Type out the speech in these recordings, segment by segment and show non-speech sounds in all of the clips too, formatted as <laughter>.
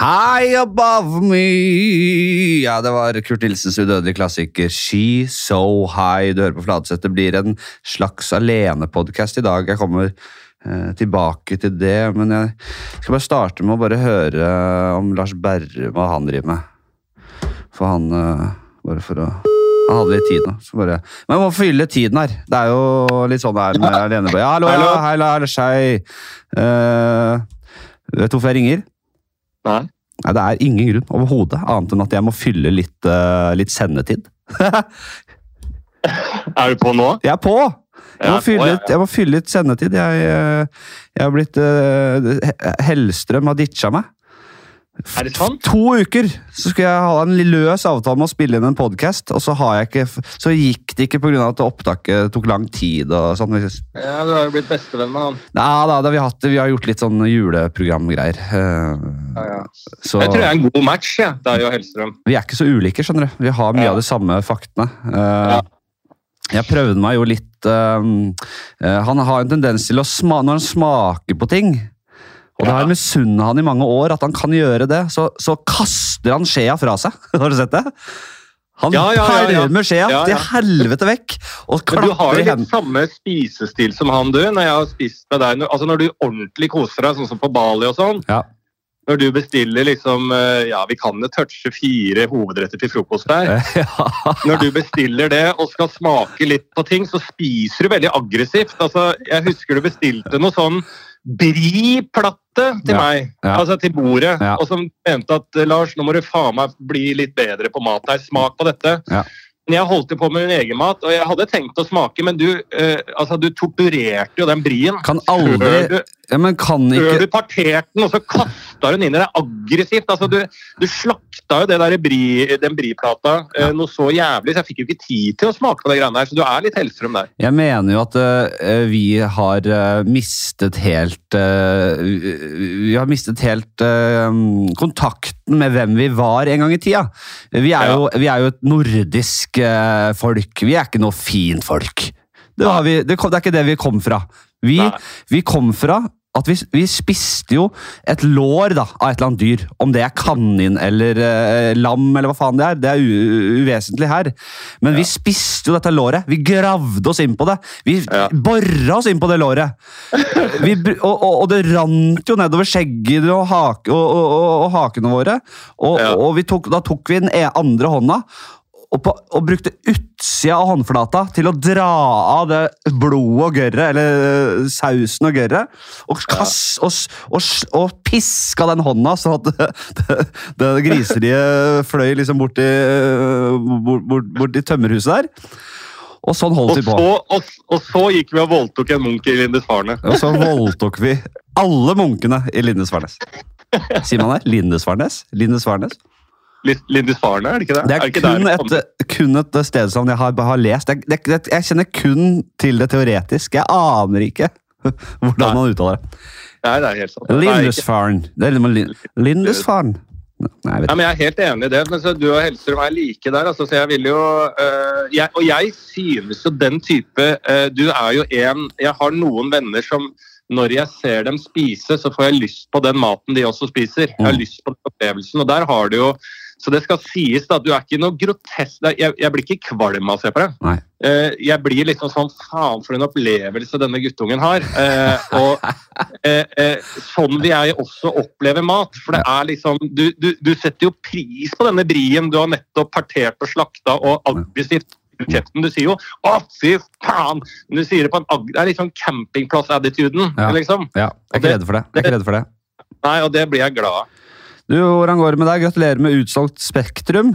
High above me Ja, det var Kurt Nilsens udødelige klassiker She So High. Du hører på Fladseth. Det blir en slags alenepodkast i dag. Jeg kommer eh, tilbake til det, men jeg skal bare starte med å bare høre om Lars Berrum hva han driver med. For han eh, Bare for å Han hadde litt tid nå. Så bare, men jeg må fylle tiden her. Det er jo litt sånn det er med <laughs> alenebøy. Ja, hallo, ja, hei, Lars, hei. Eh, vet du hvorfor jeg ringer? Nei. Nei, Det er ingen grunn overhodet, annet enn at jeg må fylle litt, uh, litt sendetid. <laughs> Er du på nå? jeg er på! Jeg må, fylle, litt, jeg må fylle litt sendetid. Jeg, eh, jeg har blitt uh, Hellstrøm har ditcha meg. Er det sant? To uker så skulle jeg ha en løs avtale med å spille inn en podkast, og så, har jeg ikke, så gikk det ikke pga. at opptaket tok lang tid. og sånn. Ja, Du har jo blitt bestevenn med han. Nei, da, det har vi, hatt, vi har gjort litt sånn juleprogramgreier. eh, Ja, ja. Så Jeg tror jeg er en god match, jeg. Deg og Hellstrøm. vi er ikke så ulike, skjønner du. Vi har mye Ja. av de samme faktene. Eh, Ja. Jeg prøvde meg jo litt eh, Han har en tendens til å sma Når han smaker på ting og det har misunnet han i mange år at han kan gjøre det, så, så kaster han skjea fra seg. <laughs> Har du sett det? Han Ja, ja, ja, ja. pælmer skjea Ja, til helvete vekk og Men du har jo litt hendene. samme spisestil som han, du. Når jeg har spist med deg. Altså Når du ordentlig koser deg, sånn som på Bali og sånn. Ja. Når du bestiller liksom eh, Ja, vi kan jo touche fire hovedretter til frokost der. <laughs> Ja. Når du bestiller det og skal smake litt på ting, så spiser du veldig aggressivt. Altså, jeg husker du bestilte noe sånn Bri-platte til meg, altså til bordet, og som mente at eh, Lars, nå må du faen meg bli litt bedre på mat her. Smak på dette. Ja. Men jeg holdt jo på med min egen mat, og jeg hadde tenkt å smake, men du, eh, altså, du torturerte jo den brien. Kan aldri Før du, ja, Men kan før du parterte den, og så kasta hun inn i deg aggressivt. Altså, du, du slakta jo det der bri, den briplata eh, noe så jævlig, så jeg fikk jo ikke tid til å smake på de greiene der. Så du er litt Hellstrøm der. Jeg mener jo at uh, vi har mistet helt uh, Vi har mistet helt uh, kontakten med hvem vi var en gang i tida. Vi er, Ja. jo, vi er jo et nordisk folk. Vi er ikke noe fint folk. Det, har vi, det, det er ikke det vi kom fra. Vi, vi kom fra at vi, vi spiste jo et lår da, av et eller annet dyr. Om det er kanin eller eh, lam eller hva faen det er, det er uvesentlig her. Men vi spiste jo dette låret. Vi gravde oss inn på det. Vi Ja. bora oss inn på det låret. <laughs> Vi, og, og, og det rant jo nedover skjegget og, hake, og, hakene våre. Og, Ja. vi tok, da tok vi den e- andre hånda og, på, og brukte utsida av håndflata til å dra av det blodet og gørret, eller øh, sausen og gørret, og, kast, og, og, og piska den hånda sånn at <laughs> det, det, det griseriet fløy liksom bort i, øh, bort, bort, bort i tømmerhuset der. Og sånn holdt Og vi på. så, og, og så gikk vi og voldtok en munk i Lindesfarne. Og så voldtok vi alle munkene i Lindesfarnes. Sier man det? Lindesfarnes? Lindesfarnes? Lindesfarne, er det ikke det? Det er, ikke kun, der et, kun et stedsnavn jeg har, har lest. Jeg, det, det, jeg kjenner kun til det teoretisk. Jeg aner ikke <laughs> hvordan Nei. man uttaler det. Nei, det er helt sant. Det er liksom Nei, jeg Nei, men Jeg er helt enig i det. men så Du og Hellstrøm er like der. Altså, så jeg vil jo, øh, jeg, Og jeg synes jo den type øh, Du er jo en Jeg har noen venner som når jeg ser dem spise, så får jeg lyst på den maten de også spiser. Jeg har Mm. lyst på den opplevelsen. Og der har du jo Så det skal sies da, du er ikke noe grotesk Jeg, jeg blir ikke kvalm av å se på det. Eh, jeg blir liksom sånn Faen, for en opplevelse denne guttungen har. Eh, og <laughs> eh, eh, sånn vil jeg også oppleve mat. For det er liksom du, du, du setter jo pris på denne brien du har nettopp partert og slakta og aggressivt kjeften. Du sier jo 'å, fy faen', men du sier det på en Det er liksom campingplass-attituden, Ja. liksom. Ja, jeg er ikke redd for det. Jeg er ikke redd for det. Nei, og det blir jeg glad av. Du, Hvordan går det med deg? Gratulerer med utsolgt Spektrum.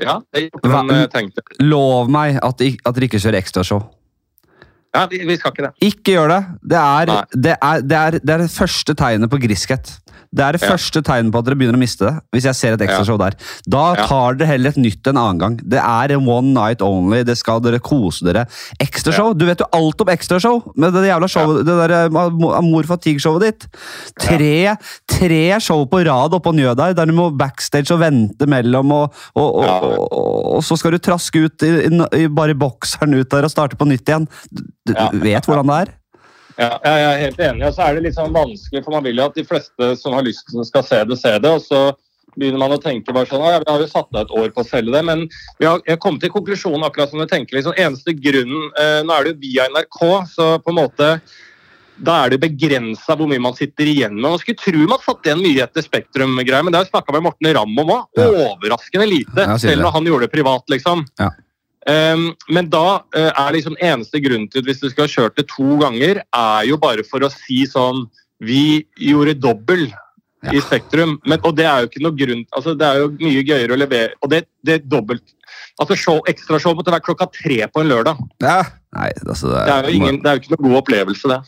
Ja, jeg gjorde Hva- den eh, tenkte. Lov meg at, at dere ikke kjører ekstrashow. Ja, vi, vi skal ikke det. Ikke gjør det. Det er det, er, det, er, det er første tegnet på griskhet. Det er det Ja. første tegnet på at dere begynner å miste det. Hvis jeg ser et ekstrashow der. Da Ja. tar dere heller et nytt en annen gang. Det er one night only. Det skal dere kose dere. Ekstrashow! Du vet jo alt om ekstrashow! Med det jævla showet, det der eh, Amor Fatigue-showet ditt. Tre, tre show på rad oppå Njø der, der du må backstage og vente mellom, og, og, og, Ja. og, så skal du traske ut i, i, i bare bokseren ut der og starte på nytt igjen. Du, du Ja. vet hvordan det er? Ja, jeg er helt enig. Og så er det litt sånn vanskelig, for man vil jo at de fleste som har lyst til skal se det, se det. Og så begynner man å tenke bare sånn, ja, vi har jo satt av et år på å selge det. Men vi har jeg kom til konklusjonen akkurat som du tenker. liksom, Eneste grunnen eh, Nå er det jo via NRK, så på en måte da er det begrensa hvor mye man sitter igjen med. Man skulle tro man satt igjen mye etter Spektrum-greier, men det har jeg snakka med Morten Ramm om òg. Overraskende lite, selv når han gjorde det privat, liksom. Ja. Um, men da uh, er liksom eneste grunnen til at hvis du skal ha kjørt det to ganger, er jo bare for å si sånn Vi gjorde dobbel Ja. i Spektrum. Men, og det er jo ikke noe grunn altså Det er jo mye gøyere å levere Og det, det er dobbelt Altså show, Ekstrashow måtte være klokka tre på en lørdag. Ja. Nei, altså det, Det er jo, ingen, det er jo ikke noe god opplevelse, det.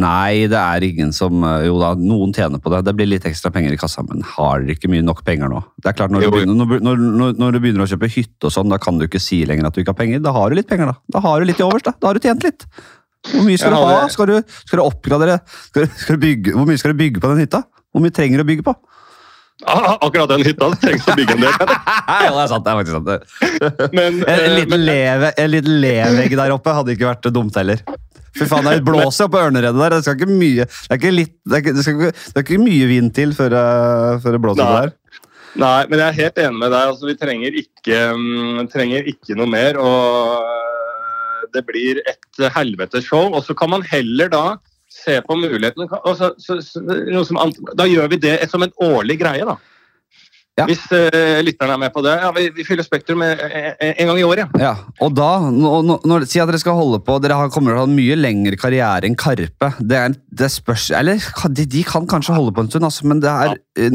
Nei, det er ingen som eh, Jo da, noen tjener på det. Det blir litt ekstra penger i kassa, men har dere ikke mye nok penger nå? Det er klart, Når du begynner, når, når, når, du begynner å kjøpe hytte og sånn, da kan du ikke si lenger at du ikke har penger. Da har du litt penger, da. Da har du litt i overs, da. Da har du tjent litt. Hvor mye skal du ha? Skal du, skal du oppgradere? Skal du, skal du bygge, hvor mye skal du bygge på den hytta? Hvor mye trenger du å bygge på? Ah, akkurat den hytta trengs å bygge en del. <laughs> ja, det er sant. Det er faktisk sant. Men, En, en, eh, liten men leve, en liten levegg der oppe hadde ikke vært dumt heller. Fy faen, det blåser jo på ørneredet der. Det skal ikke mye, det er ikke litt, det er ikke, det ikke, det er ikke mye vind til før, eh, før det blåser på der. Nei, men jeg er helt enig med deg. Altså, vi trenger ikke, um, trenger ikke noe mer. Og øh, det blir et helvetes show. Og så kan man heller da se på muligheten så, så, så, som, Da gjør vi det som en årlig greie, da. Ja. Hvis uh, lytterne er med på det. Ja, Vi, vi fyller Spektrum en, en gang i året. Ja. Ja, og da, når, nå- når, Si at dere skal holde på Dere har, kommer til å ha en mye lengre karriere enn Karpe. Det, er, det spørs Eller de, de kan kanskje holde på en stund, altså, men det er ø,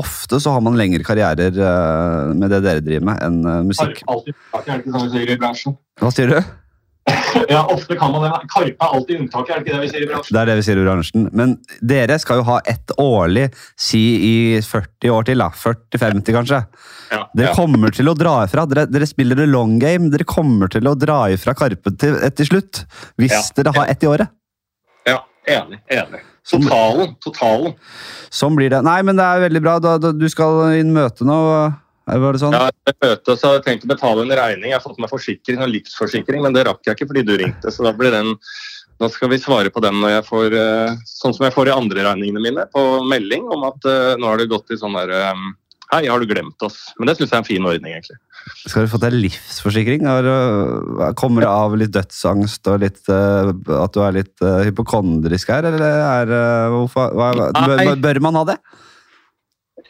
ofte så har man lengre karrierer uh, med det dere driver med, enn musikk. Hva sier du? Ja, ofte kan man det. Karpe er alltid unntaket, er det ikke det vi sier i bransjen? Det er det vi sier i bransjen. Men dere skal jo ha ett årlig, si i 40 år til, da. 40-50 kanskje. Ja, Dere ja. kommer til å dra ifra. Dere, dere spiller the long game. Dere kommer til å dra ifra Karpe til, til slutt. Hvis Ja. dere har ett i året. ja, enig. enig. Totalen. Totalen. Sånn blir det. Nei, men det er veldig bra. Du skal inn møte nå. Var det sånn? Ja, jeg møte, så hadde jeg tenkt å betale en regning. Jeg har fått meg forsikring, og livsforsikring, men det rakk jeg ikke fordi du ringte. Så da blir den da skal vi svare på den når jeg får eh, sånn som jeg får i andre regningene mine, på melding om at eh, nå har det gått i sånn der eh, Hei, har du glemt oss? Men det syns jeg er en fin ordning, egentlig. Skal du få deg livsforsikring? Kommer det av litt dødsangst og litt, at du er litt hypokondrisk her, eller er hvorfor, hva, bør, bør man ha det?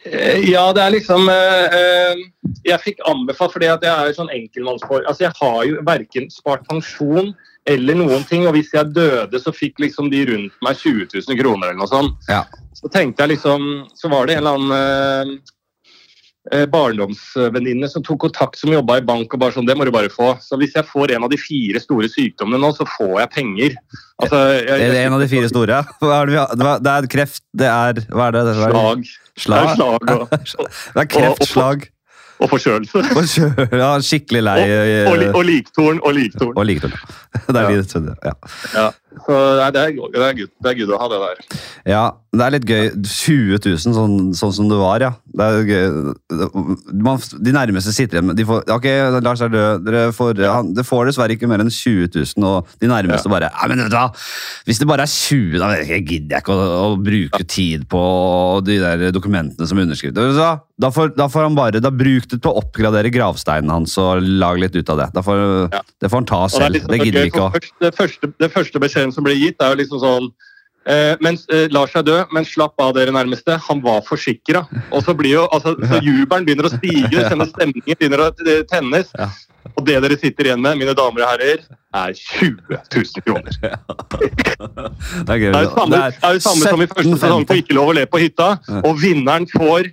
Eh, Ja, det er liksom eh, eh, Jeg fikk anbefalt, fordi at jeg er jo sånn enkeltmannsfor... Altså, jeg har jo verken spart pensjon eller noen ting, og hvis jeg døde, så fikk liksom de rundt meg 20 000 kroner eller noe sånt. Ja. Så tenkte jeg liksom Så var det en eller annen barndomsvenninne som tok kontakt, som jobba i bank og bare sånn Det må du bare få. Så hvis jeg får en av de fire store sykdommene nå, så får jeg penger. Altså, jeg, Er det en av de fire store? Er det, det er- kreft, det er Hva er det? det er? Slag. Slag? Det er slag og, <laughs> Det er kreft, slag og forkjølelse. <laughs> ja, Skikkelig lei Og, Og, og liktorn og liktorn. og liktorn. <laughs> Det er de trodde, ja. Ja. Så det er, det, er good, det er good å ha det der. Ja, det er litt gøy. 20 000, sånn, sånn som det var, ja. Det er gøy. Man, de nærmeste sitter igjen med de får, Ok, Lars er død. Dere får, han, det får dessverre ikke mer enn 20 000, og de nærmeste bare Nei, men vet du hva? Hvis det bare er 20 da gidder jeg ikke å, å bruke tid på de der dokumentene som er underskrevet. Da. Da får, da får han bare da Bruk det på å oppgradere gravsteinen hans og lag litt ut av det. Da får, Ja. Det får han ta selv. det, Det gidder vi ikke å det, første, det første beskjeden som ble gitt, er jo liksom sånn eh, mens eh, Lars er død, men slapp av dere nærmeste. Han var forsikra. Og så blir jo altså, så jubelen begynner å stige, <laughs> du kjenner stemningen begynner å eh, tennes. Ja. Og det dere sitter igjen med, mine damer og herrer, er 20 000 kroner. <laughs> Det er gøy. Det er jo samme, er jo samme som i første sesong på Ikke lov å le på hytta. Ja. Og vinneren får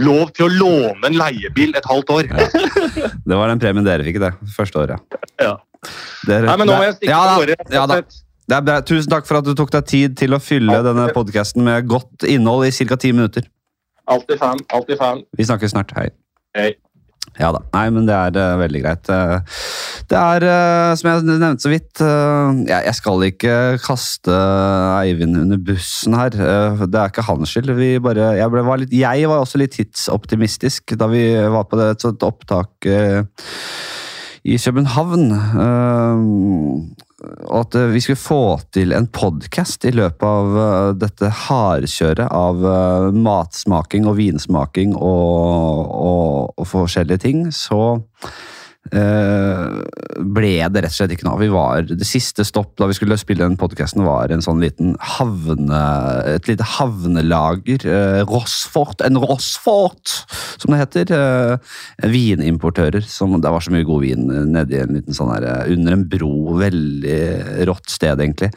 lov til å låne en leiebil et halvt år. Det var den premien dere fikk det første året. Ja. Dere- Nei, men nå må jeg stikke ja, av gårde. Det er bra. Tusen takk for at du tok deg tid til å fylle Altid. denne podkasten med godt innhold i ca. ti minutter. Alltid fan. Alltid fan. Vi snakkes snart. Hei. Hei. Ja da. Nei, men det er uh, veldig greit. Eh, det er, uh, som jeg nevnte så vidt uh, jeg, jeg skal ikke kaste Eivind under bussen her. Det er ikke hans skyld. Vi bare, jeg, ble, var litt, jeg var også litt tidsoptimistisk da vi var på det, et sånt opptak i København. Eh, og at eh, vi skulle få til en podkast i løpet av eh, dette hardkjøret av eh, matsmaking og vinsmaking og, og, og forskjellige ting, så ble det rett og slett ikke noe av. Det siste stopp da vi skulle spille den podkasten, var en sånn liten havne, et lite havnelager. Eh, Rossfort, en Rossfort, som det heter. Eh, vinimportører. Som, det var så mye god vin nedi en liten sånn her, eh, under en bro. Veldig rått sted, egentlig.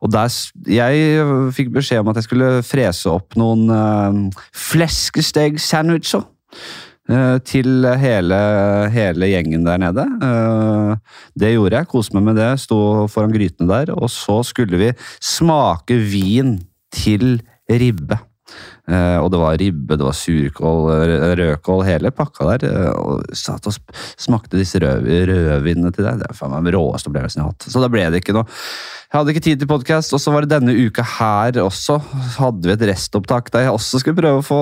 Og der, jeg fikk beskjed om at jeg skulle frese opp noen uh, fleskesteg-sandwicher. Eh, til hele, hele gjengen der nede. Eh, det gjorde jeg. Koste meg med det. Sto foran grytene der. Og så skulle vi smake vin til ribbe. Eh, og det var ribbe, det var surkål, rødkål, hele pakka der. eh, og satt og smakte disse rød, rødvinene til deg. Det er faen meg den råeste opplevelsen jeg har hatt. Så da ble det ikke noe. Jeg hadde ikke tid til podkast, og så var det denne uka her også. Hadde vi et restopptak der jeg også skulle prøve å få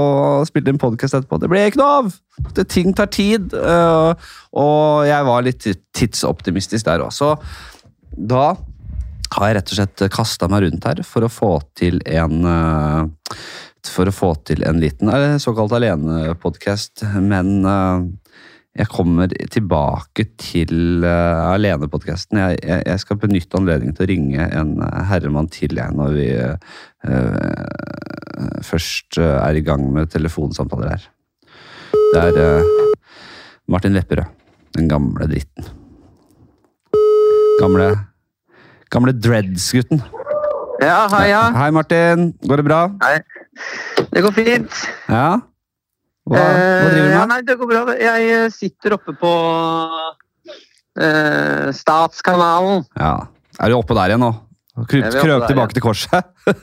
spilt inn podkast etterpå. Det ble ikke noe av! Det, ting tar tid, eh, og jeg var litt tidsoptimistisk der også. Da har jeg rett og slett kasta meg rundt her for å få til en For å få til en liten eh, såkalt alenepodkast, men eh, jeg kommer tilbake til uh, alenepodkasten. Jeg, jeg, jeg skal benytte anledningen til å ringe en eh, herremann til jeg, når vi uh, først eh, er i gang med telefonsamtaler her. Det er uh, Martin Lepperød. Den gamle dritten. Gamle Gamle dreads-gutten. Ja, hei, ja. Hei, Martin. Går det bra? Hei. Det går fint. Ja? Hva, hva driver du med? ja, nei, det går bra. Jeg eh, sitter oppe på eh, Statskanalen. Ja. Er du oppe der igjen nå? Krøp der, tilbake til korset? <laughs>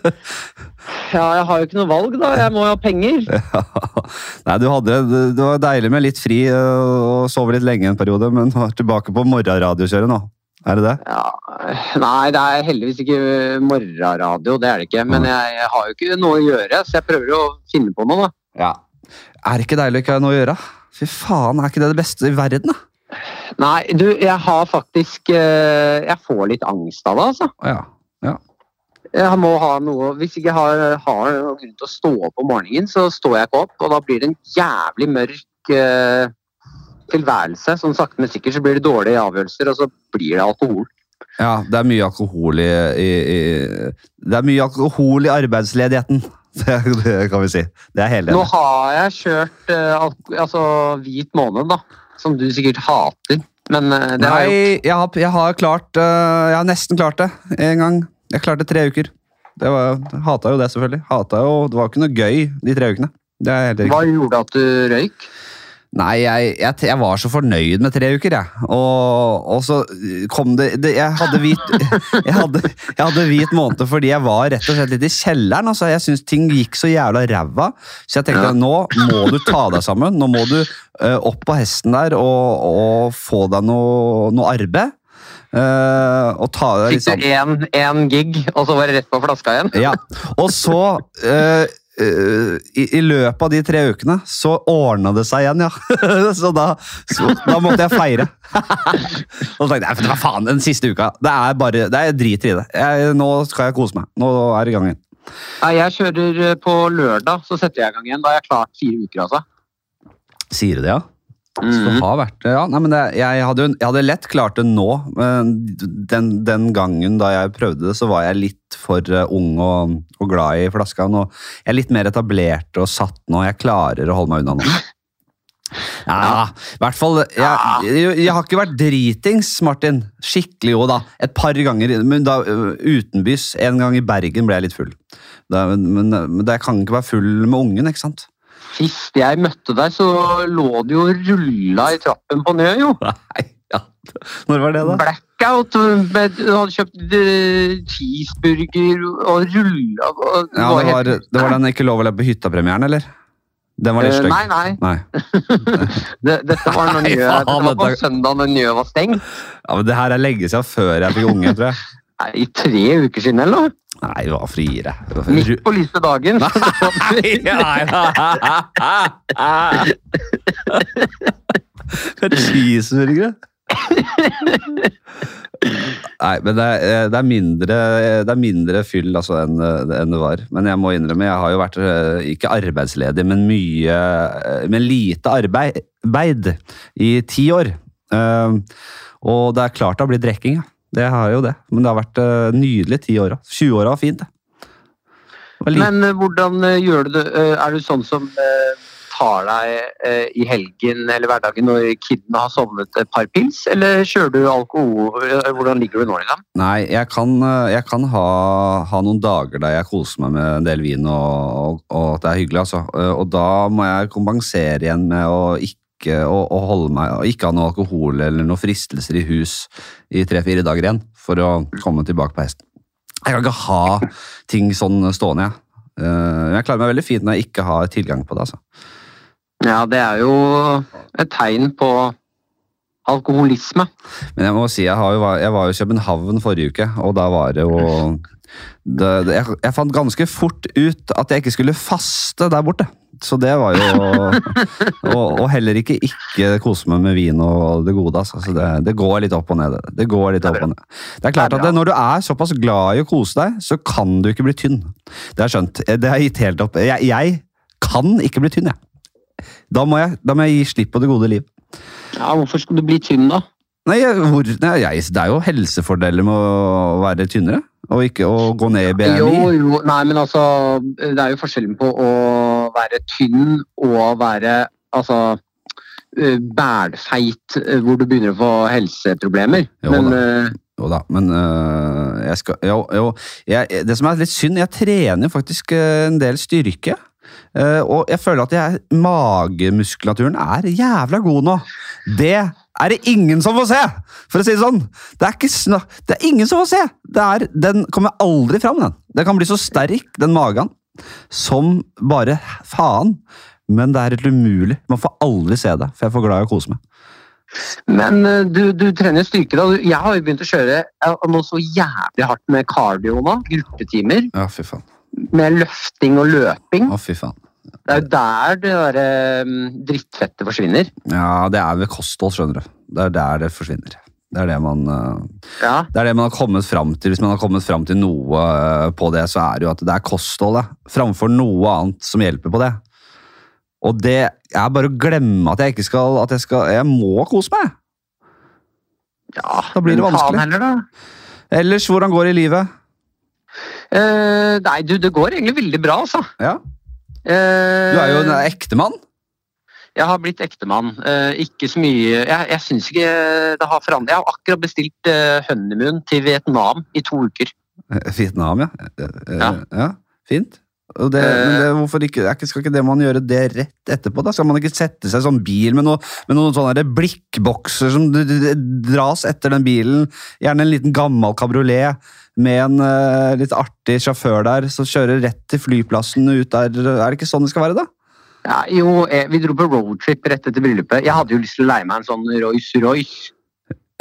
Ja, jeg har jo ikke noe valg, da. Jeg må jo ha penger. <laughs> Ja. Nei, du hadde, det var deilig med litt fri øh, og sove litt lenge en periode, men du er tilbake på morgenradiokjøret nå. Er det det? Ja, nei, det er heldigvis ikke morgenradio, det er det ikke. Men jeg, jeg har jo ikke noe å gjøre, så jeg prøver å finne på noe, da. Ja. Er det ikke deilig å ikke ha noe å gjøre? Fy faen, er ikke det det beste i verden, da? Nei, du, jeg har faktisk eh, Jeg får litt angst av det, altså. Ja. ja. Jeg må ha noe Hvis ikke jeg har, har noen grunn til å stå opp om morgenen, så står jeg ikke opp, og da blir det en jævlig mørk eh, tilværelse. Sånn sakte, men sikkert så blir det dårlige avgjørelser, og så blir det alkohol. ja, det er mye alkohol i, i, i Det er mye alkohol i arbeidsledigheten. Det, <laughs> det kan vi si. Det er hele Nå har jeg kjørt uh, altså, hvit måned, da. Som du sikkert hater. Men uh, det har Nei, jeg gjort. jeg har, jeg har klart uh, Jeg har nesten klart det en gang. Jeg klarte tre uker. Det var, hata jo det, selvfølgelig. Hata jo, det var ikke noe gøy de tre ukene. Det helt. Hva gjorde at du røyk? Nei, jeg, jeg, jeg var så fornøyd med tre uker, jeg. Og, og så kom det, det Jeg hadde hvit <laughs> jeg hadde, jeg hadde hvit måned fordi jeg var rett og slett litt i kjelleren. Altså, jeg syns ting gikk så jævla ræva. Så jeg tenkte Ja. nå må du ta deg sammen. Nå må du uh, opp på hesten der og, og få deg noe, noe arbeid. Uh, og ta deg Fikk litt sånn du én gig, og så var det rett på flaska igjen? ja, og så eh, eh, i, I løpet av de tre ukene så ordna det seg igjen, ja. <laughs> så, da, så da måtte jeg feire. <laughs> og så tenkte jeg hva faen, den siste uka. Det er bare, det er drit i det. Jeg, nå skal jeg kose meg. Nå er det i gang igjen. Nei, jeg kjører eh, på lørdag, så setter jeg i gang igjen. Da har jeg klart fire uker, altså. Sier du det, ja? Så det Mhm. har vært, ja, nei, men det, jeg, hadde, jeg hadde lett klart det nå. Men den, den gangen da jeg prøvde det, så var jeg litt for eh, ung og, og glad i flaska. Nå, jeg er litt mer etablert og satt nå. Jeg klarer å holde meg unna nå. Ja, i hvert fall jeg, jeg, har ikke vært dritings, Martin. Skikkelig jo, da. Et par ganger. Men da utenbys. En gang i Bergen ble jeg litt full. Da, men, men, jeg kan ikke være full med ungen, ikke sant? Sist jeg møtte deg, så lå du jo og rulla i trappen på Nø, jo. <laughs> Nei, ja. Når var det, da? Blackout. Med, du hadde kjøpt eh, cheeseburger og rulla Ja, det var, det var den Ikke lov å le på hytta-premieren, eller? Den var litt Eh, stygg. Nei, nei. Nei. <laughs> Det, dette var når Njø, faen, det var på søndag når Njø var stengt. Ja, men det her er lenge siden før jeg fikk unge, tror jeg. <laughs> Nei, I tre uker siden, eller? Nei, det var friere. Det Midt på lyse dagen. <laughs> Nei, nei, nei. For cheeseburgere. Nei, men det er, det er, mindre, det er mindre fyll altså, enn, enn det var. Men jeg må innrømme, jeg har jo vært eh, ikke arbeidsledig, men mye Men lite arbeid beid i ti år. Uh, og det er klart det har blitt drikking. Det har jo det. Men det har vært nydelig ti år. 20 år var fint, det. Men hvordan gjør du det? Er du sånn som tar deg eh, i helgen eller hverdagen når kidene har sovnet et par pils, eller kjører du alkohol? Hvordan ligger du nå? liksom? Nei, jeg kan, eh, jeg kan ha, ha, noen dager der jeg koser meg med en del vin, og, og, at det er hyggelig. altså. Eh, og da må jeg kompensere igjen med å ikke, å holde meg, ikke ha noe alkohol eller noen fristelser i hus i tre-fire dager igjen for å komme tilbake på hesten. Jeg kan ikke ha ting sånn stående, jeg. Jeg klarer meg veldig fint når jeg ikke har tilgang på det. altså. Ja, det er jo et tegn på alkoholisme. Men jeg må si, jeg, jo, jeg var jo i København forrige uke, og da var det jo det, det, jeg, jeg, fant ganske fort ut at jeg ikke skulle faste der borte. Så det var jo Og, <laughs> og heller ikke ikke kose meg med vin og det gode. Altså. Det, det, går litt opp og ned. Det går litt opp og ned. Det er klart at når du er såpass glad i å kose deg, så kan du ikke bli tynn. Det jeg skjønt. Det har gitt helt opp. Jeg, jeg kan ikke bli tynn, jeg. Da må, jeg, da må jeg gi slipp på det gode liv. Ja, Hvorfor skal du bli tynn, da? Nei, hvor, nei jeg, Det er jo helsefordeler med å være tynnere. Og ikke å gå ned i BMI. Jo, jo, nei, men altså Det er jo forskjellen på å være tynn og være altså eh, bælfeit, eh, hvor du begynner å få helseproblemer. Jo, men, da. Uh, jo da, men øh, jeg skal Jo, jo jeg, det som er litt synd, jeg trener faktisk en del styrke. Eh, og jeg føler at jeg, magemuskulaturen er jævla god nå. Det er det ingen som får se! For å si det sånn. Det er, ikke, det er ingen som får se! Er, den kommer aldri fram, den. Den kan bli så sterk, den magen, som bare faen. Men det er helt umulig. Man får aldri se det, for jeg er for glad i å kose meg. Men eh, du, du trener styrke, da. Jeg har jo begynt å kjøre noe så jævlig hardt med kardio nå. Gruppetimer. Ja, fy faen. Med løfting og løping. Å, fy faen. Det er jo der det der, um, drittfettet forsvinner. Ja, det er ved kosthold, skjønner du. Det er der det forsvinner. Det er det man, uh, ja. det er det man har kommet fram til. Hvis man har kommet fram til noe uh, på det, så er det jo at det er kostholdet framfor noe annet som hjelper på det. Og det er bare å glemme at jeg ikke skal At jeg skal Jeg må kose meg! Ja, da blir det vanskelig. Heller. Ellers, hvordan går det i livet? Uh, nei, du, det går egentlig veldig bra, altså. Ja. Du er jo en ektemann? Jeg har blitt ektemann. Uh, ikke så mye Jeg, jeg syns ikke det har forandret. Jeg har akkurat bestilt honeymoon til Vietnam i to uker. Vietnam, ja. ja. ja fint. Det, det, hvorfor ikke, skal ikke det man gjøre det rett etterpå? da? Skal man ikke sette seg i sånn bil med, noe, med noen sånne blikkbokser som dras etter den bilen? Gjerne en liten gammel kabriolet med en uh, litt artig sjåfør der som kjører rett til flyplassen ut der. Er det ikke sånn det skal være, da? Ja, jo, eh, vi dro på roadtrip rett etter bryllupet. Jeg hadde jo lyst til å leie meg en sånn Rolls-Royce.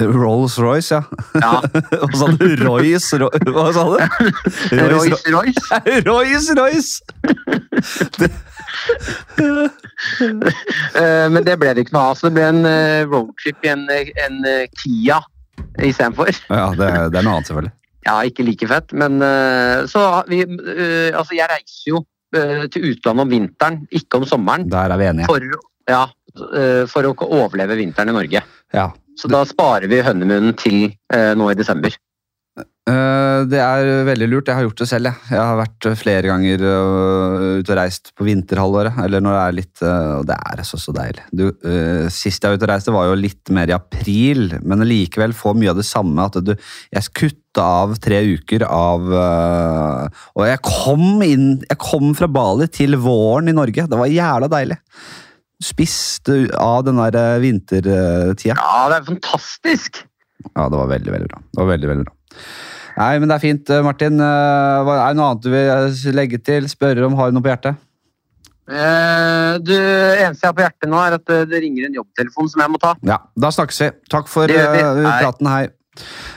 Rolls-Royce, ja. ja. <laughs> Hva sa du? Royce? Roy, hva sa du? <laughs> Royce-Royce. Royce-Royce! uh, Men det ble det ikke noe av. Så det ble en uh, roadtrip i en, en uh, Kia istedenfor. Ja, det, det er noe annet, selvfølgelig. Ja, ikke like fett, men Så vi Altså, jeg reiser jo til utlandet om vinteren, ikke om sommeren. Der er vi enige. For, ja, for å overleve vinteren i Norge. Ja. Så da sparer vi hønemunnen til nå i desember. Eh, det er veldig lurt. Jeg har gjort det selv. Jeg, jeg har vært flere ganger uh, ute og reist på vinterhalvåret. Eller når det er litt Og det er så, så deilig. Du, sist jeg var ute og reiste, var jo litt mer i april, men likevel få mye av det samme. At du Jeg kutta av tre uker av Og jeg kom inn Jeg kom fra Bali til våren i Norge. Det var jævla deilig. Spiste av den der vintertida. Ja, det er fantastisk! Ja, det var veldig, veldig bra. Det var veldig, veldig bra. Nei, men det er fint, eh, Martin. Eh, er det noe annet du vil eh, legge til? Spørre om har du noe på hjertet? Uh, det eneste jeg har på hjertet nå, er at det ringer en jobbtelefon som jeg må ta. Ja, Da snakkes vi. Takk for praten. Hei.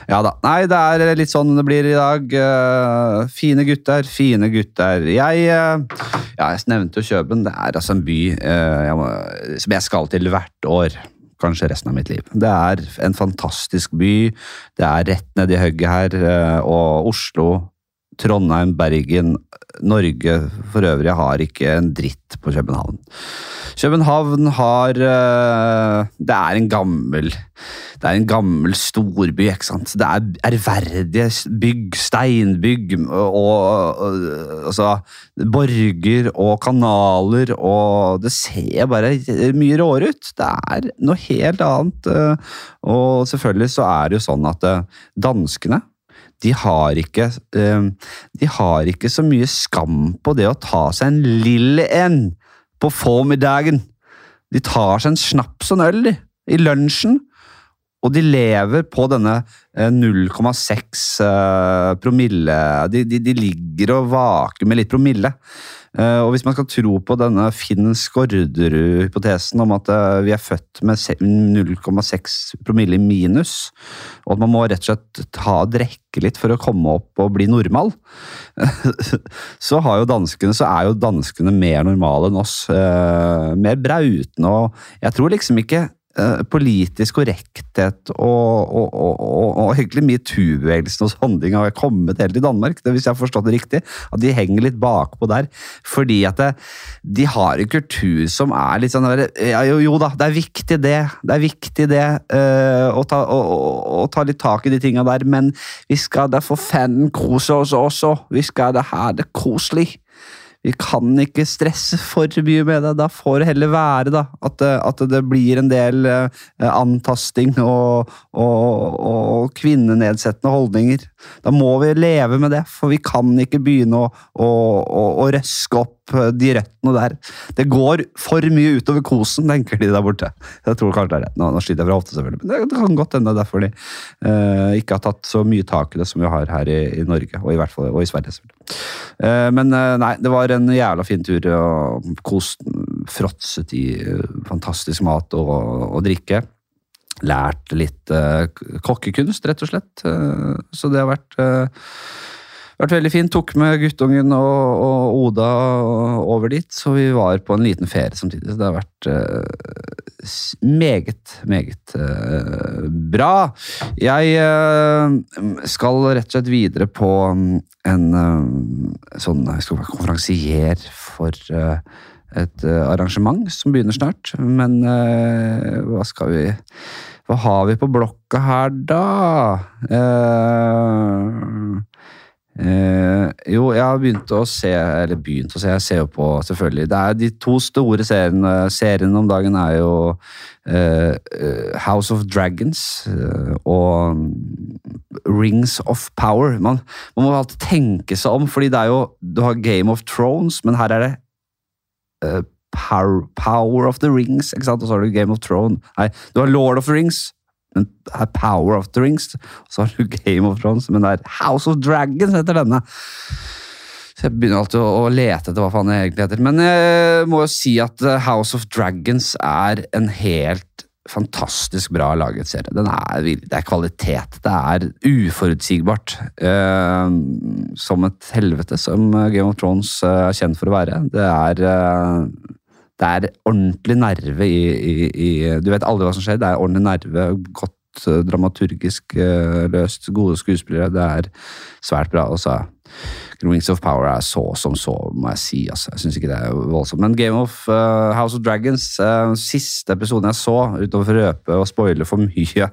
Ja da. Nei, det er litt sånn det blir i dag. Uh, fine gutter, fine gutter. Jeg Ja, jeg nevnte jo Kjøben. Det er altså en by jeg må, som jeg skal til hvert år. kanskje resten av mitt liv. Det er en fantastisk by. Det er rett nedi hugget her. Og Oslo, Trondheim, Bergen, Norge for øvrig har ikke en dritt på København. København har øh, Det er en gammel det er en gammel storby. ikke sant? Det er ærverdige bygg, steinbygg og, og, altså, borger og kanaler, og det ser bare mye råere ut. Det er noe helt annet. øh, Og selvfølgelig så er det jo sånn at øh, danskene de har ikke øh, de har ikke så mye skam på det å ta seg en lille en på formiddagen. De tar seg en snaps og en øl i lunsjen, og de lever på denne eh, 0,6 eh, promille de, de, de ligger og vaker med litt promille. Eh, og hvis man skal tro på denne Finn Skårderud-hypotesen om at eh, vi er født med 0,6 promille minus, og at man må rett og slett ta og drikke litt for å komme opp og bli normal, <laughs> så, danskene, så er jo danskene mer normale enn oss. eh, mer brautende og Jeg tror liksom ikke politisk korrekthet og, og, og, og, egentlig metoo-bevegelsen og sånne ting har kommet helt i Danmark, det, hvis jeg har forstått det riktig. At de henger litt bakpå der. Fordi at det, de har en kultur som er litt sånn ja, jo, jo da, det er viktig det. Det er viktig det eh, å, ta, å, å ta litt tak i de tinga der, men vi skal da for fanden kose oss også. Vi skal da ha det koselig. Vi kan ikke stresse for mye med det. Da får det heller være da, at, det, at det blir en del eh, antasting og, og, og kvinnenedsettende holdninger. Da må vi leve med det, for vi kan ikke begynne å, å, å, å røske opp eh, de røttene der. Det går for mye utover kosen, tenker de der borte. Jeg tror kanskje det er rett. Nå, nå sliter jeg fra hofta, selvfølgelig, men det, kan godt hende er derfor de eh, ikke har tatt så mye tak i det som vi har her i, i Norge, og i hvert fall og i Sverige. selvfølgelig. Eh, men eh, nei, det var en jævla fin tur, og kost, fråtset i eh, fantastisk mat og, og drikke. Lært litt eh, kokkekunst, rett og slett. Eh, så det har vært vært veldig fint. Tok med guttungen og, og Oda over dit, så vi var på en liten ferie samtidig. Så det har vært uh, meget, meget uh, bra. Jeg uh, skal rett og slett videre på mm, en sånn Jeg skal konferansier for et arrangement som begynner snart. Men hva skal vi Hva har vi på blokka her, da? Eh, Eh, jo, jeg har begynt å se Eller begynt å se, jeg ser jo på, selvfølgelig. Det er De to store seriene, seriene om dagen er jo eh, House of Dragons uh, og Rings of Power. Man, man må alltid tenke seg om, fordi det er jo Du har Game of Thrones, men her er det Power, Power of the Rings, ikke sant? Og så har du Game of Thrones. Nei, du har Lord of the Rings. Men det er Power of the Rings. Og så har du Game of Thrones, men det er House of Dragons heter denne. Så jeg begynner alltid å, å lete etter hva faen det egentlig heter. Men jeg må jo si at eh, House of Dragons er en helt fantastisk bra laget serie. Er, det er kvalitet. Det er uforutsigbart. Eh, som et helvete, som Game of Thrones eh, er kjent for å være. Det er eh, det er ordentlig nerve i, i, i Du vet aldri hva som skjer. Det er ordentlig nerve. Godt eh, dramaturgisk eh, løst. Gode skuespillere. Det er svært bra. Og så Wings of Power er så som så, må jeg si. Altså. Jeg synes ikke det er voldsomt. Men Game of uh, House of Dragons, uh, siste episoden jeg så, utover å røpe og spoile for mye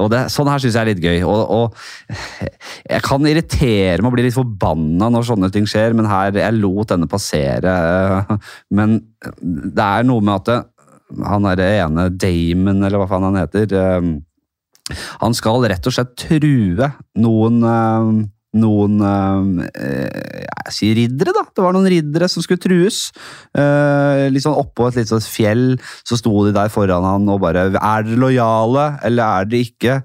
og det, Sånn her syns jeg er litt gøy. Og, og <laughs> jeg kan irritere meg og bli litt forbanna når sånne ting skjer, men her jeg lot denne passere. Uh, Men det er noe med at det, han er det ene Damon, eller hva faen han heter Han skal rett og slett true noen noen eh, jeg sier riddere, da. Det var noen riddere som skulle trues. Eh, litt sånn Oppå et litt sånt fjell så sto de der foran han og bare Er dere lojale, eller er dere ikke?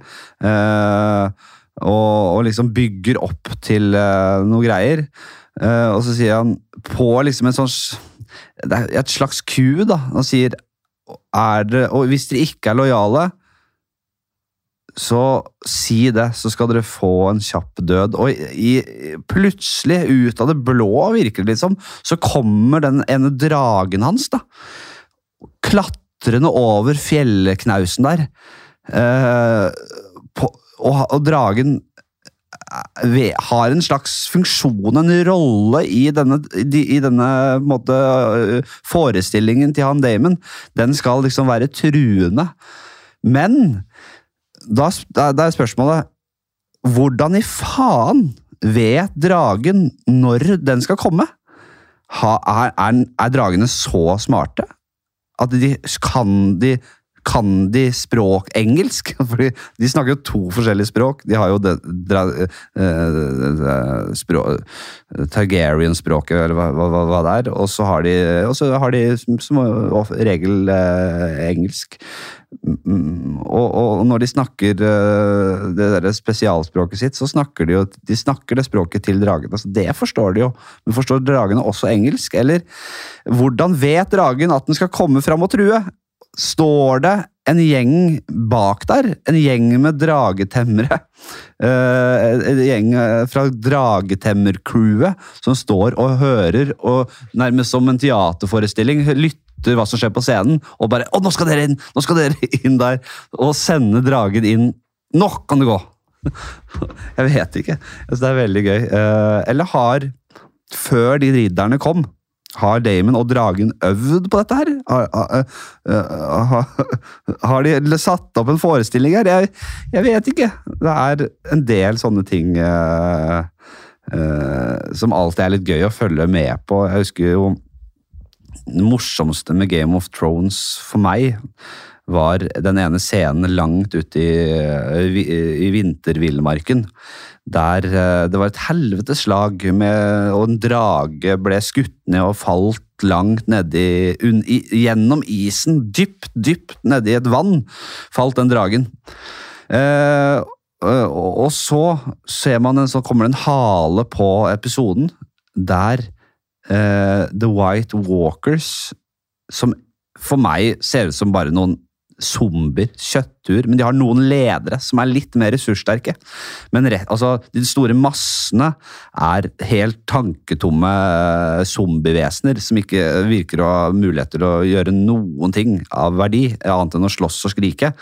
Eh, og, og liksom bygger opp til eh, noe greier. Eh, og så sier han på liksom en sånn Det er et slags ku, da. Han sier er det, Og hvis dere ikke er lojale, så si det, så skal dere få en kjapp død. Og i, plutselig, ut av det blå, virker det litt som, så kommer den ene dragen hans, da. Klatrende over fjellknausen der. Eh, på, og, og dragen eh, har en slags funksjon, en rolle, i denne, i, denne måte, øh, forestillingen til han Damon. Den skal liksom være truende. Men da, da, er spørsmålet Hvordan i faen vet dragen når den skal komme? Ha, er, er, er dragene så smarte at de kan de kan de språk engelsk? <laughs> Fordi de snakker jo to forskjellige språk. De har jo det, dra, eh, eh, språk, Targaryen-språket, eller hva, hva, hva det er. Og så har de, har de som, som regel eh, engelsk. Mm, Og, og når de snakker eh, det der spesialspråket sitt, så snakker de jo de snakker det språket til dragene. Altså, det forstår de jo. Men forstår dragene også engelsk? Eller hvordan vet dragen at den skal komme fram og true? Står det en gjeng bak der? En gjeng med dragetemmere? <laughs> Eh, en gjeng eh, fra dragetemmercrewet som står og hører, og nærmest som en teaterforestilling lytter hva som skjer på scenen, og bare 'Å, nå skal dere inn! Nå skal dere <laughs> inn der!' Og sende dragen inn. Nå kan det gå! <laughs> Jeg vet ikke. Jeg det er veldig gøy. Eh, Eller har, før de ridderne kom, har Damon og dragen øvd på dette her? Har, har, har de satt opp en forestilling her? Jeg, jeg vet ikke. Det er en del sånne ting uh, uh, som alltid er litt gøy å følge med på. Jeg husker jo det morsomste med Game of Thrones for meg var den ene scenen langt ute i, i, i vintervillmarken. Der eh, det var et helvetes slag, og en drage ble skutt ned og falt langt nedi Gjennom isen, dypt, dypt nedi et vann, falt den dragen. Eh, og så ser man en, så kommer det en hale på episoden der eh, The White Walkers, som for meg ser ut som bare noen zombier, kjøttur, men de har noen ledere som er litt mer ressurssterke. Men rett, altså, de store massene er helt tanketomme eh, zombievesener som ikke virker å ha mulighet til å gjøre noen ting av verdi, annet enn å slåss og skrike.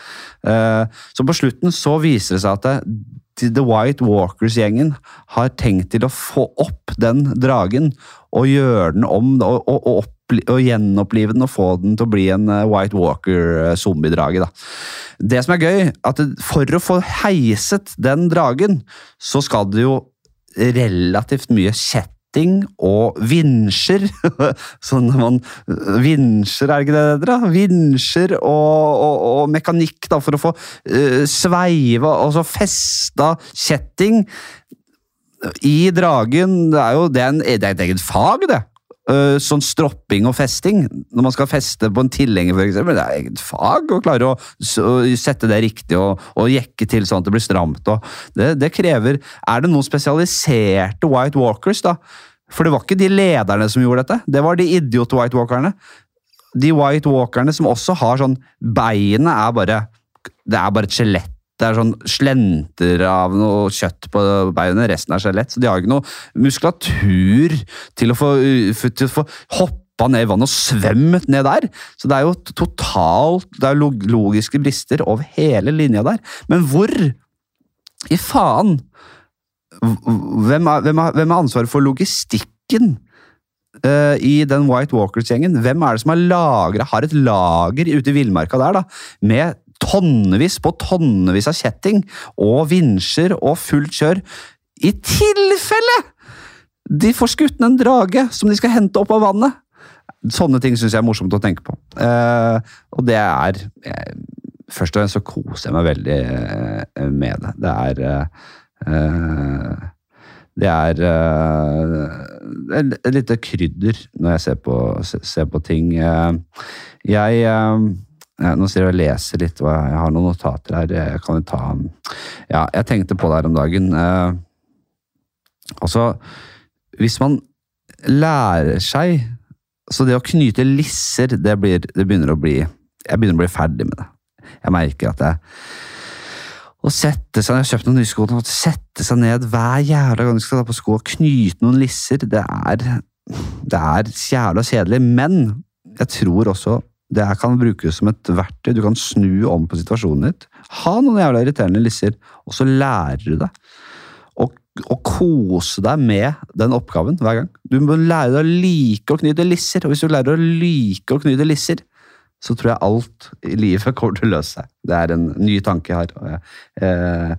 Eh, Så på slutten så viser det seg at det, The White Walkers-gjengen har tenkt til å få opp den dragen og gjøre den om og, og, og, oppli- og gjenopplive den og få den til å bli en eh, White Walker-zombiedrage. Det som er gøy, at for å få heiset den dragen, så skal det jo relativt mye kjetting og vinsjer. <laughs> sånn man Vinsjer, er ikke det det heter? Vinsjer og, og, og mekanikk da, for å få uh, sveiva og så festa kjetting i dragen. Det er jo det er, en, det er et eget fag, det. Eh, sånn stropping og festing. Når man skal feste på en tilhenger, eksempel, det er eget fag å klare å, sette det riktig og, og jekke til sånn at det blir stramt. Det, det krever Er det noen spesialiserte White Walkers, da? For det var ikke de lederne som gjorde dette, det var de idiot-White Walkerne. De White Walkerne som også har sånn Beinet er bare Det er bare et skjelett. Det er sånn slenter av noe kjøtt på beinet, resten er skjelett. Så de har ikke noe muskulatur til å få, for- til å få hoppa ned i vannet og svømt ned der. Så det er jo totalt Det er logiske brister over hele linja der. Men hvor i faen hvem er, ansvaret for logistikken Uh, i den White Walkers-gjengen? Hvem er det som har, lagret, har et lager ute i villmarka der, da, med tonnevis på tonnevis av kjetting og vinsjer og fullt kjør? I tilfelle de får skutt en drage som de skal hente opp av vannet! Sånne ting syns jeg er morsomt å tenke på. Uh, og det er jeg, Først og fremst så koser jeg meg veldig uh, med det. Det er uh, eh, det er eh, et lite krydder når jeg ser på, ser på ting. Eh, Jeg eh, Nå sier jeg og leser litt, og jeg har noen notater her. Jeg kan jo ta Ja, jeg tenkte på det her om dagen. Eh, Altså, hvis man lærer seg Så det å knyte lisser, det, blir, det begynner å bli Jeg begynner å bli ferdig med det. Jeg merker at jeg å sette seg, Jeg har kjøpt noen nye sko. Å sette seg ned hver jævla gang du skal ta på sko og knyte noen lisser, det er, det er jævla kjedelig. Men jeg tror også Det kan brukes som et verktøy. Du kan snu om på situasjonen ditt. Ha noen jævla irriterende lisser, og så lærer du deg og kose deg med den oppgaven hver gang. Du må lære deg å like å knyte lisser, og hvis du lærer å like å knyte lisser, så tror jeg alt i livet kommer til å løse seg. Det er en ny tanke jeg har. jeg, eh,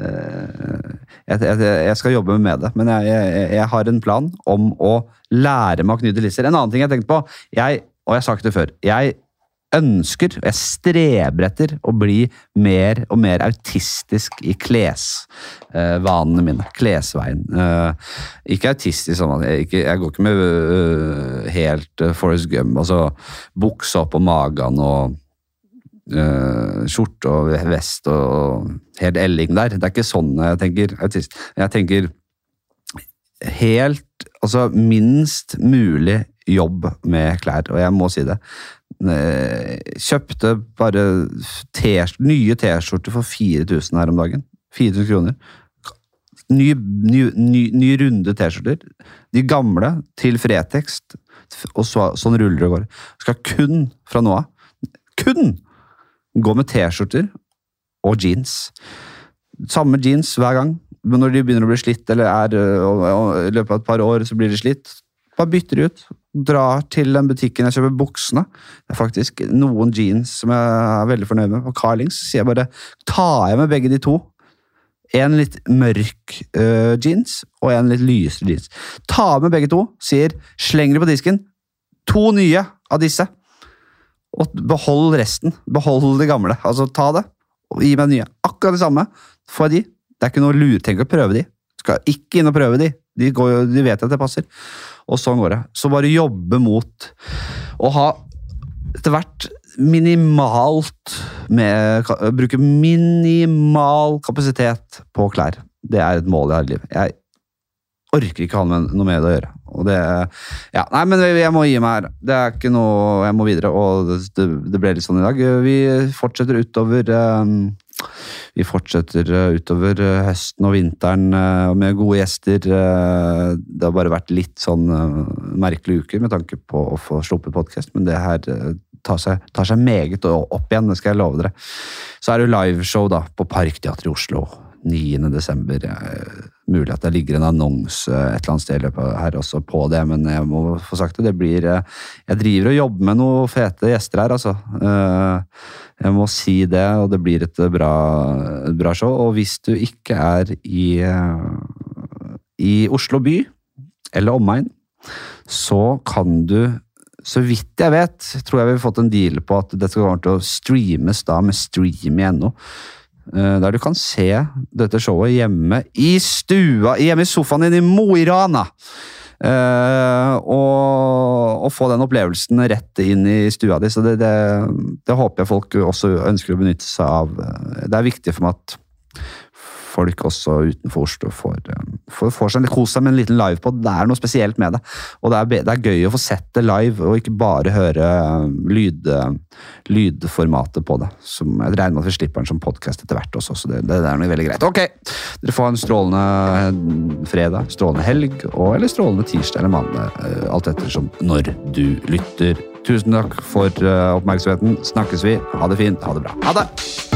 eh, jeg, jeg, jeg skal jobbe med det, men jeg har en plan om å lære meg å knyte lisser. En annen ting jeg tenkte på, jeg, og jeg har sagt det før jeg ønsker, jeg streber etter å bli mer og mer autistisk i klesvanene mine. Klesveien. Eh, ikke autistisk sånn at jeg, jeg går ikke med øh, helt uh, Forest Gump, altså bukse opp på magen og Uh, skjorte og vest og helt elling der. Det er ikke sånn jeg tenker autist. Jeg tenker helt Altså minst mulig jobb med klær, og jeg må si det. Eh, Kjøpte bare nye T-skjorter for 4000 her om dagen. 4000 kroner. Ny, ny, ny, ny runde T-skjorter. De gamle til Fretex. og så, sånn ruller det og går. Skal kun, fra nå av, kun gå med T-skjorter og jeans. Samme jeans hver gang. Men når de begynner å bli slitt, eller er i løpet av et par år så blir de slitt, bare bytter de ut. Drar til den butikken jeg kjøper buksene. Det er faktisk noen jeans som jeg er veldig fornøyd med. På Carlings sier jeg bare tar jeg med begge de to. En litt mørk uh, jeans og en litt lysere jeans. Ta med begge to, sier sleng de på disken. To nye av disse. Og behold resten. Behold det gamle. Altså, ta det og gi meg nye. Akkurat det samme. Får jeg de. Det er ikke noe lure. Tenk å prøve de. Skal ikke inn og prøve de. De, går, de vet at det passer. Og sånn går det. Så bare jobbe mot å ha etter hvert minimalt med Bruke minimal kapasitet på klær. Det er et mål jeg har i livet. Jeg orker ikke ha noe med det å gjøre. Det, ja, nei, men jeg må gi meg her. Det er ikke noe Jeg må videre, og det, det ble litt sånn i dag. Vi fortsetter utover eh, Vi fortsetter eh, utover eh, høsten og vinteren eh, med gode gjester. Det har bare vært litt sånn merkelige uker med tanke på å få sluppet podkast, men det her tar seg, tar seg meget opp igjen, det skal jeg love dere. Så er det liveshow da, på Parkteatret i Oslo 9. Mulig at det ligger en annonse et eller annet sted løpet her også på det, men jeg må få sagt det. Det blir eh, Jeg driver og jobber med noen fete gjester her, altså. Eh, Jeg må si det, og det blir et bra, et bra show. Og hvis du ikke er i, eh, i Oslo by eller omegn, så kan du så vidt jeg vet, tror jeg vi har fått en deal på at dette kommer til å streames da med stream.no. Eh, Der du kan se dette showet hjemme i stua, hjemme i sofaen din i Mo i Rana. Uh, og, og få den opplevelsen rett inn i stua di. Så det, det, det håper jeg folk også ønsker å benytte seg av. Det er viktig for meg at folk også utenfor Oslo får, eh, får, får seg litt seg med en liten livepod. Det er noe spesielt med det. Og det er, det er gøy å få sett det live, og ikke bare høre eh, lyd, eh, lydformatet på det. Som, jeg regner med at vi slipper den som podkast etter hvert også, så det, det er noe veldig greit. Ok, dere får en strålende eh, fredag, strålende helg, og, eller strålende tirsdag eller mandag. alt Alt ettersom når du lytter. Tusen takk for eh, oppmerksomheten. Snakkes vi. Ha det fint. Ha det bra. Ha det!